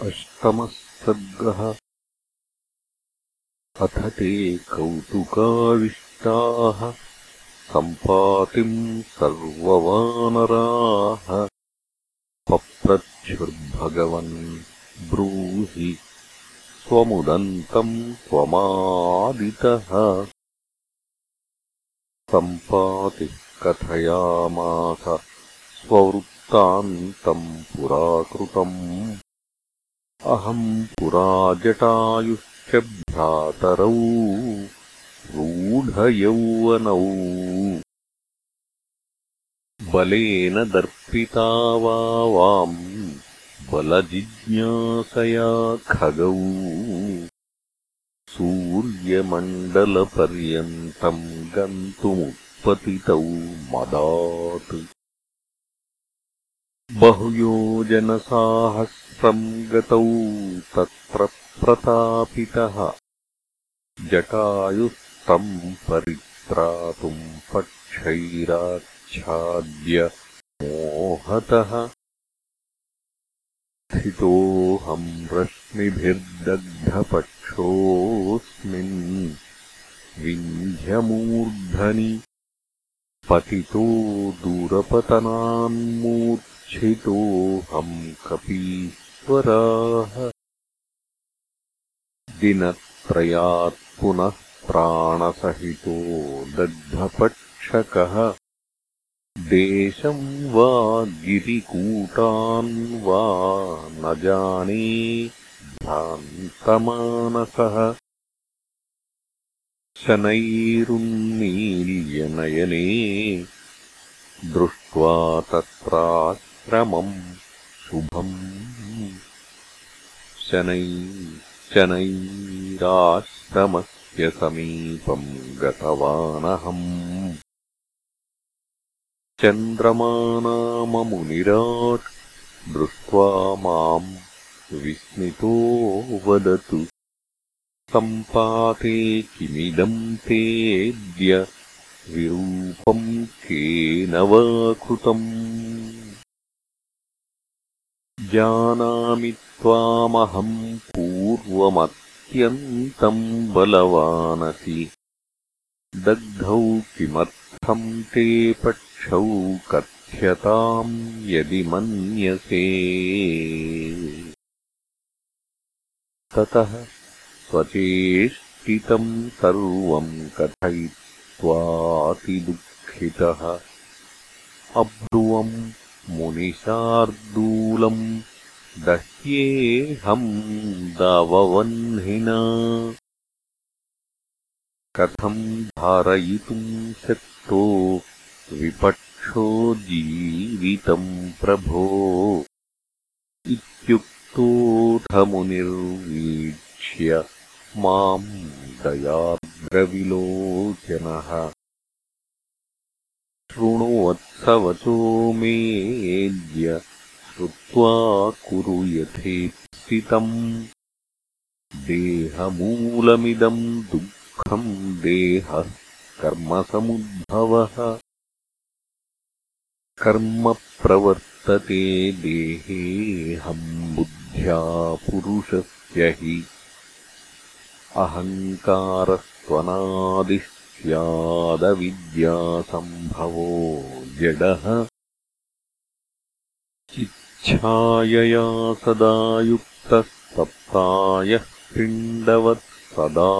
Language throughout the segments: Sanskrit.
अष्टमः सर्गः। अथ ते कौतुकाविष्टाः सम्पातिम् सर्ववानराः। पप्रच्छुर्भगवन् ब्रूहि स्वमुदन्तम् त्वमादितः। सम्पातिः कथयामास स्ववृत्तान्तम् पुराकृतम् अहम् पुरा जटायुश्च भ्रातरौ रूढयौवनौ। बलेन दर्पिता वा वाम् बलजिज्ञासया खगौ। सूर्यमण्डलपर्यन्तम् गन्तुमुत्पतितौ मदात् बहुयोजनसाहस्रम् गतौ तत्र प्रतापितः। जटायुस्तम् परित्रातुम् पक्षैराच्छाद्य मोहतः। स्थितोऽहम् रश्मिभिर्दग्धपक्षोऽस्मिन् विन्ध्यमूर्धनि। पतितो दूरपतनान्मूर् छितोऽहम् कपीश्वराः दिनत्रयात् पुनः प्राणसहितो दग्धपक्षकः। देशम् वा गिरिकूटान् वा न जाने भ्रान्तमानसः। शनैरुन्मील्यनयने दृष्ट्वा तत्रा क्रमम् शुभम् शनै शनैराश्रमस्य समीपम् गतवानहम्। चन्द्रमानाममुनिराट् दृष्ट्वा माम् विस्मितो वदतु। सम्पाते किमिदम् तेऽद्य विरूपम् केन वा कृतम् जानामि त्वामहम् पूर्वमत्यन्तम् बलवानसि। दग्धौ किमर्थम् ते पक्षौ कथ्यताम् यदि मन्यसे। ततः स्वचेष्टितम् सर्वम् कथयित्वातिदुःखितः। अब्रुवम् मुनिशार्दूलम् दह्येऽहम् दाववह्निना। कथम् धारयितुम् शक्तो विपक्षो जीवितम् प्रभो? इत्युक्तोऽथमुनिर्वीक्ष्य माम् दयाद्रविलोचनः शृणुवत्सवचो मेद्य श्रुत्वा कुरु यथेप्सितम्। देहमूलमिदम् दुःखम् देहः कर्मसमुद्भवः कर्म प्रवर्तते देहेऽहम् बुद्ध्या पुरुषस्य हि। अहङ्कारस्त्वनादिः स्यादविद्यासम्भवो जडः। चिच्छायया सदा युक्तस्तप्तायः पिण्डवत् सदा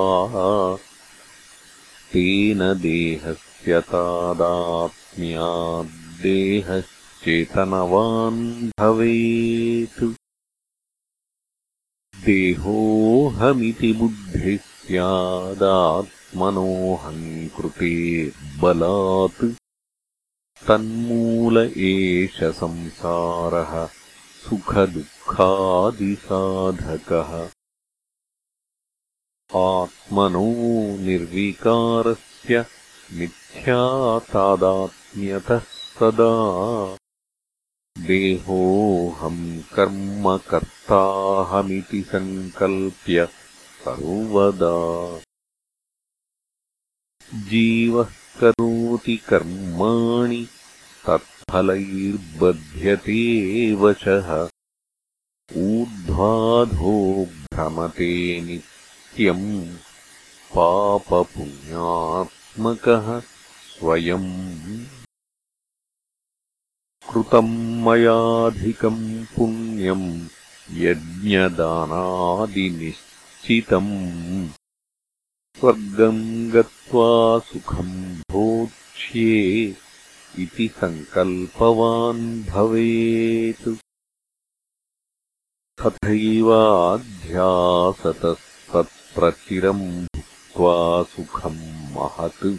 तेन देहस्य तादात्म्याद्देहश्चेतनवान् भवेत्। देहोऽहमिति बुद्धिः स्यादात् मनोऽहङ्कृते बलात् तन्मूल एष संसारः सुखदुःखादिसाधकः आत्मनो निर्विकारस्य मिथ्यातादात्म्यतः सदा देहोऽहम् कर्मकर्ताहमिति सङ्कल्प्य सर्वदा जीवः करोति कर्माणि तत्फलैर्बध्यते वशः निर्बाधो भ्रमते नित्यम् पापपुण्यात्मकः स्वयम् कृतम् मयाधिकम् पुण्यम् यज्ञदानादिनिश्चितम् स्वर्गम् गत्वा सुखम् भोक्ष्ये इति सङ्कल्पवान् भवेत्। तथैवाध्यासतस्तत्र चिरम् भुक्त्वा सुखम् महत्।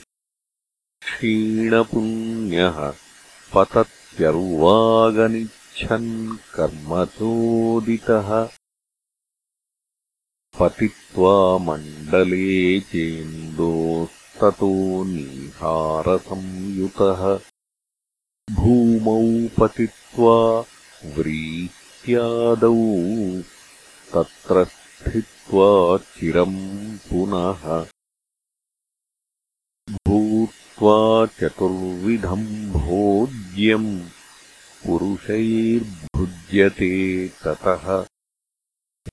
क्षीणपुण्यः पतत्यर्वागनिच्छन् कर्मचोदितः पतित्वा मण्डले चेन्दोस्ततो निहारसंयुतः। भूमौ पतित्वा व्रीत्यादौ तत्र स्थित्वा चिरम् पुनः। भूत्वा चतुर्विधम् भोज्यम् पुरुषैर्भुज्यते ततः।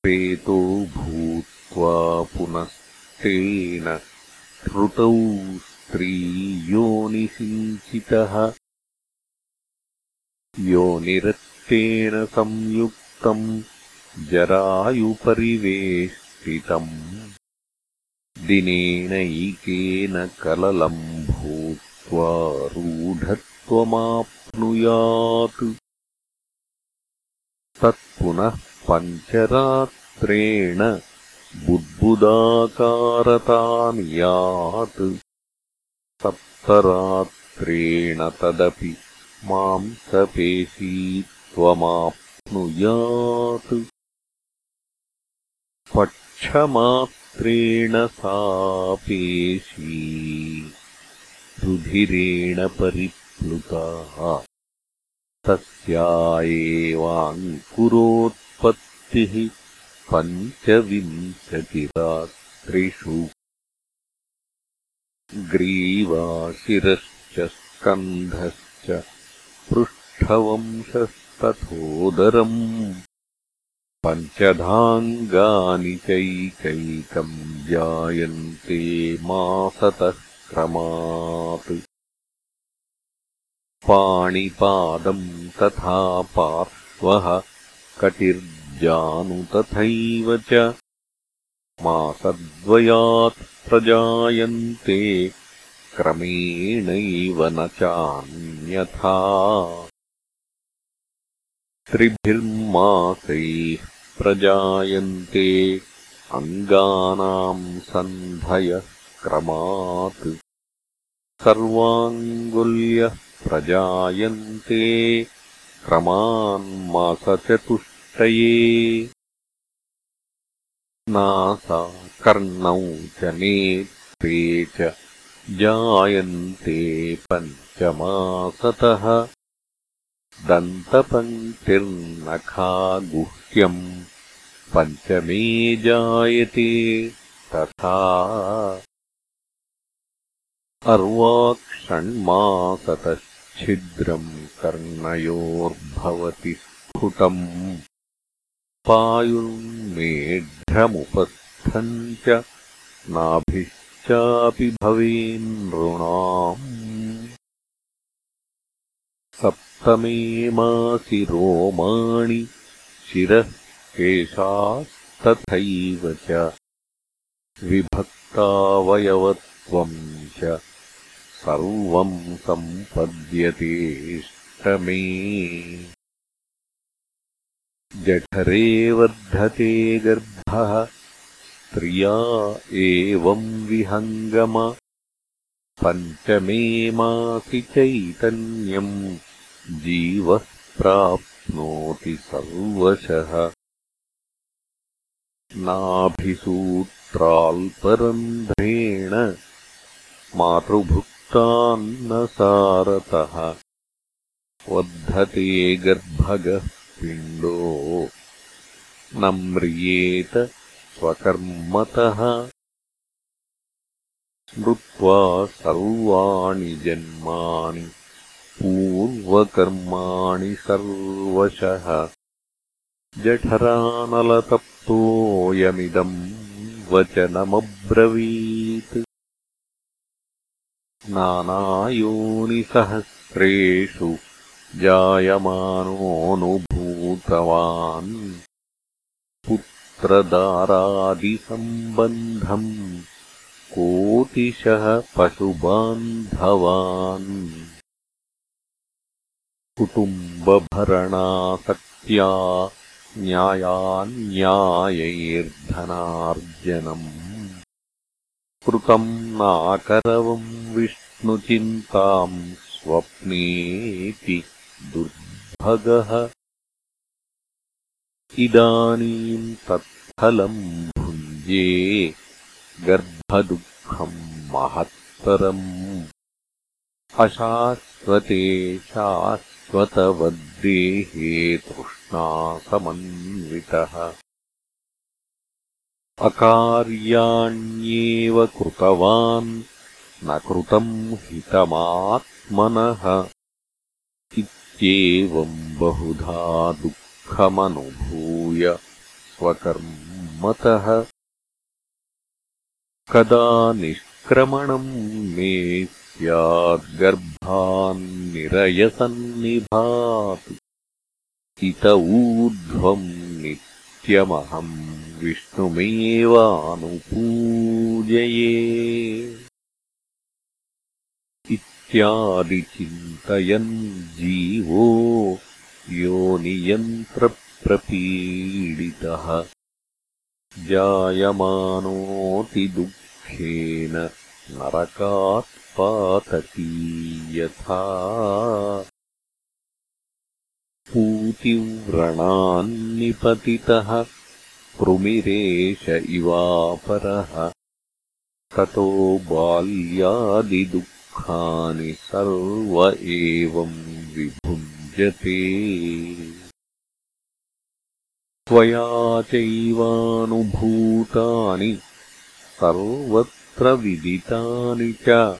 प्रेतो पुनस्तेन श्रुतौ स्त्रीयोनिसिञ्चितः योनिरक्तेन संयुक्तम् जरायुपरिवेष्टितम्। दिनेनैकेन कललम् भूत्वा रूढत्वमाप्नुयात्। तत्पुनः पञ्चरात्रेण बुद्बुदाकारतानियात् सप्तरात्रेण तदपि मांसपेशीत्वमाप्नुयात् पक्षमात्रेण सापेशी रुधिरेण परिप्लुताः। तस्या एवाङ्कुरोत् पञ्चविंशतिरात्रिषु ग्रीवाशिरश्च स्कन्धश्च पृष्ठवंशस्तथोदरम् पञ्चधाङ्गानि चैकैकम् जायन्ते मासतः क्रमात्। पाणिपादम् तथा पार्श्वः कटिर्जानु तथैव च मासद्वयात् प्रजायन्ते क्रमेणैव न चान्यथा। त्रिभिर्मासैः प्रजायन्ते अङ्गानाम् सन्धयः क्रमात् सर्वाङ्गुल्यः प्रजायन्ते नासा कर्णौ च नेत्रे च जायन्ते पञ्चमासतः दन्तपङ्क्तिर्नखा गुह्यम् पञ्चमे जायते तथा अर्वाक्षण्मासतच्छिद्रम् कर्णयोर्भवति स्फुटम् पायुर्मेढ्रमुपस्थम् च नाभिश्चापि भवेन्नृणाम् सप्तमे मासि रोमाणि शिरः केशास्तथैव च। विभक्तावयवत्वम् च सर्वम् सम्पद्यतेष्टमे जठरे वर्धते गर्भः स्त्रिया एवम् विहङ्गम। पञ्चमे मासि चैतन्यम् जीवः प्राप्नोति सर्वशः। नाभिसूत्राल्परन्ध्रेण मातृभुक्तान्नसारतः। वर्धते गर्भगः पिण्डो न म्रियेत स्वकर्मतः। स्मृत्वा सर्वाणि जन्मानि पूर्वकर्माणि सर्वशः। जठरानलतप्तोऽयमिदम् वचनमब्रवीत्। नानायोनिसहस्रेषु पुत्रदारादिसम्बन्धम् कोटिशः पशुबान्धवान्। कुटुम्बभरणासक्त्या न्यायान्यायैर्धनार्जनम्। कृतम् नाकरवम् विष्णुचिन्ताम् स्वप्नेति दुर्भगः इदानीम् तत्फलम् भुञ्जे गर्भदुःखम् महत्तरम्। अशाश्वते शाश्वतवद्देहे तृष्णासमन्वितः अकार्याण्येव कृतवान् न कृतम् हितमात्मनः। इत्येवम् बहुधा दुःखमनुभूय स्वकर्मतः। कदा निष्क्रमणम् मे स्याद्गर्भान्निरयसन्निभात् इत ऊर्ध्वम् नित्यमहम् विष्णुमेवानुपूजये। इत्यादिचिन्तयन् जीवो योनियन्त्रप्रपीडितः जायमानोऽतिदुःखेन नरकात्पातकी यथा पूतिव्रणान्निपतितः कृमिरेष इवापरः। ततो बाल्यादिदुःखानि सर्व एवम् त्वया चैवानुभूतानि सर्वत्र विदितानि च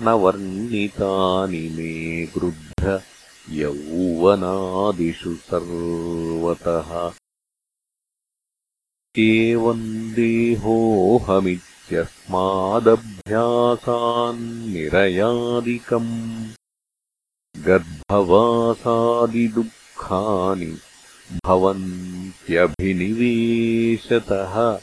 न वर्णितानि मे गृध्र यौवनादिषु सर्वतः। एवम् देहोऽहमित्यस्मादभ्यासान्निरयादिकम् गर्भवासादिदुःखानि भवन्त्यभिनिवेशतः।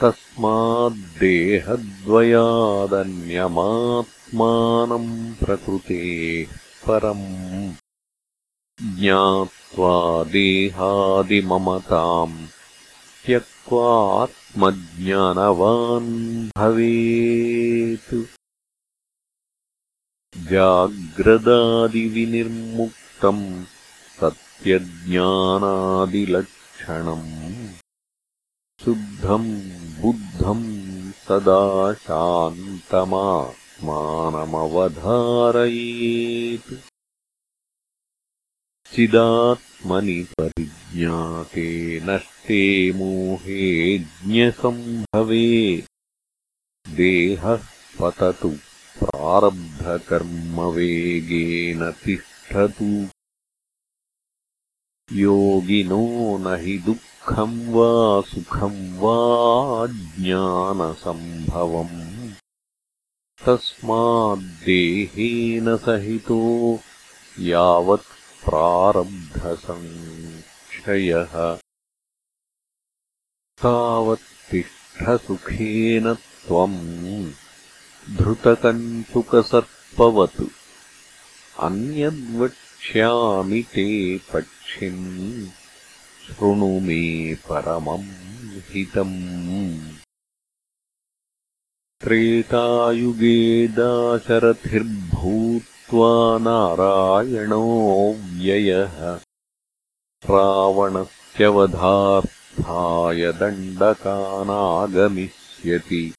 तस्माद्देहद्वयादन्यमात्मानम् प्रकृतेः परम्। ज्ञात्वा देहादिममताम् त्यक्त्वात्मज्ञानवान् भवेत् जाग्रदादिविनिर्मुक्तम् सत्यज्ञानादिलक्षणम् शुद्धम् बुद्धम् सदा शान्तमात्मानमवधारयेत्। चिदात्मनि परिज्ञाते नष्टे मोहे ज्ञसम्भवे। देहः पततु प्रारब्धकर्मवेगेन तिष्ठतु। योगिनो न हि दुःखम् वा सुखम् वा ज्ञानसम्भवम्। तस्माद्देहेन सहितो यावत् प्रारब्धसङ्क्षयः तावत्तिष्ठसुखेन त्वम् धृतकञ्चुकसर्पवत् अन्यद्वक्ष्यामि ते पक्षिन् शृणु मे परमम् हितम्। त्रेतायुगे दाशरथिर्भूत्वा नारायणो व्ययः। रावणस्य वधार्थाय दण्डकानागमिष्यति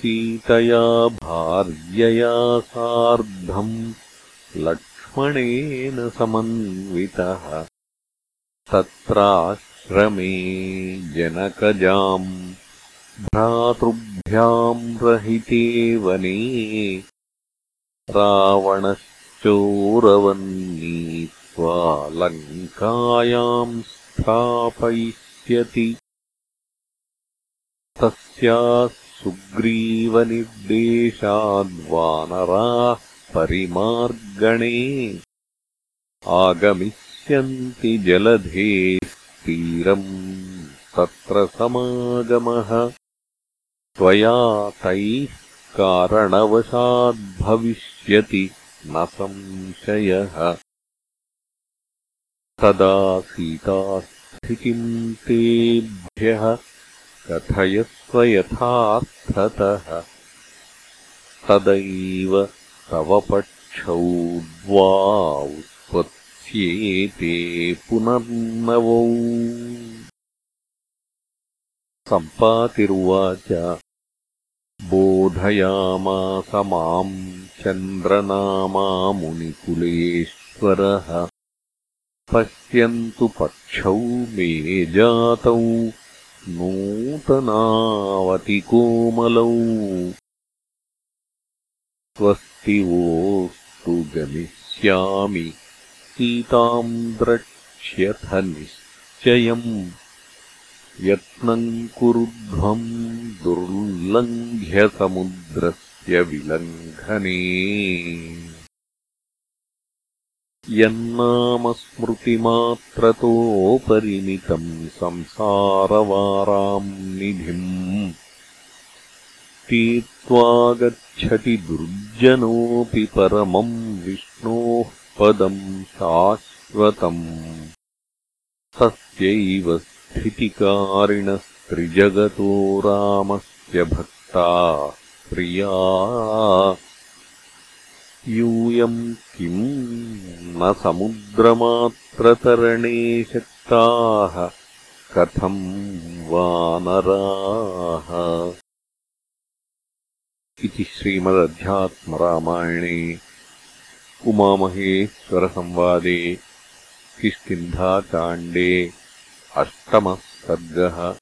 सीतया भार्यया सार्धम् लक्ष्मणेन समन्वितः। तत्राश्रमे जनकजाम् भ्रातृभ्याम् रहिते वने रावणश्चोरवन्नीत्वा नीत्वा लङ्कायाम् स्थापयिष्यति। तस्याः सुग्रीवनिर्देशाद्वानराः परिमार्गणे आगमिष्यन्ति जलधेस्तीरम् तत्र समागमः। त्वया तैः कारणवशाद्भविष्यति न संशयः। तदा सीतास्थितिम् तेभ्यः कथयस्व यथार्थतः तदैव तव पक्षौ द्वा उत्पत्स्येते पुनर्नवौ। सम्पातिरुवाच बोधयामास माम् चन्द्रनामामुनिकुलेश्वरः। पश्यन्तु पक्षौ मे जातौ नूतनावतिकोमलौ स्वस्ति वोस्तु गमिष्यामि। सीताम् द्रक्ष्यथ निश्चयम् यत्नम् कुरुध्वम् दुर्लङ्घ्यसमुद्रस्य विलङ्घने यन्नामस्मृतिमात्रतोपरिमितम् संसारवाराम् निधिम् तीत्वागच्छति दुर्जनोऽपि परमम् विष्णोः पदम् शाश्वतम् तस्यैव स्थितिकारिणस्त्रिजगतो रामस्य भक्ता प्रिया यूयम् किम् न समुद्रमात्रतरणे शक्ताः कथम् वानराः। इति श्रीमदध्यात्मरामायणे उमामहेश्वरसंवादे किष्किन्धाकाण्डे अष्टमः सर्गः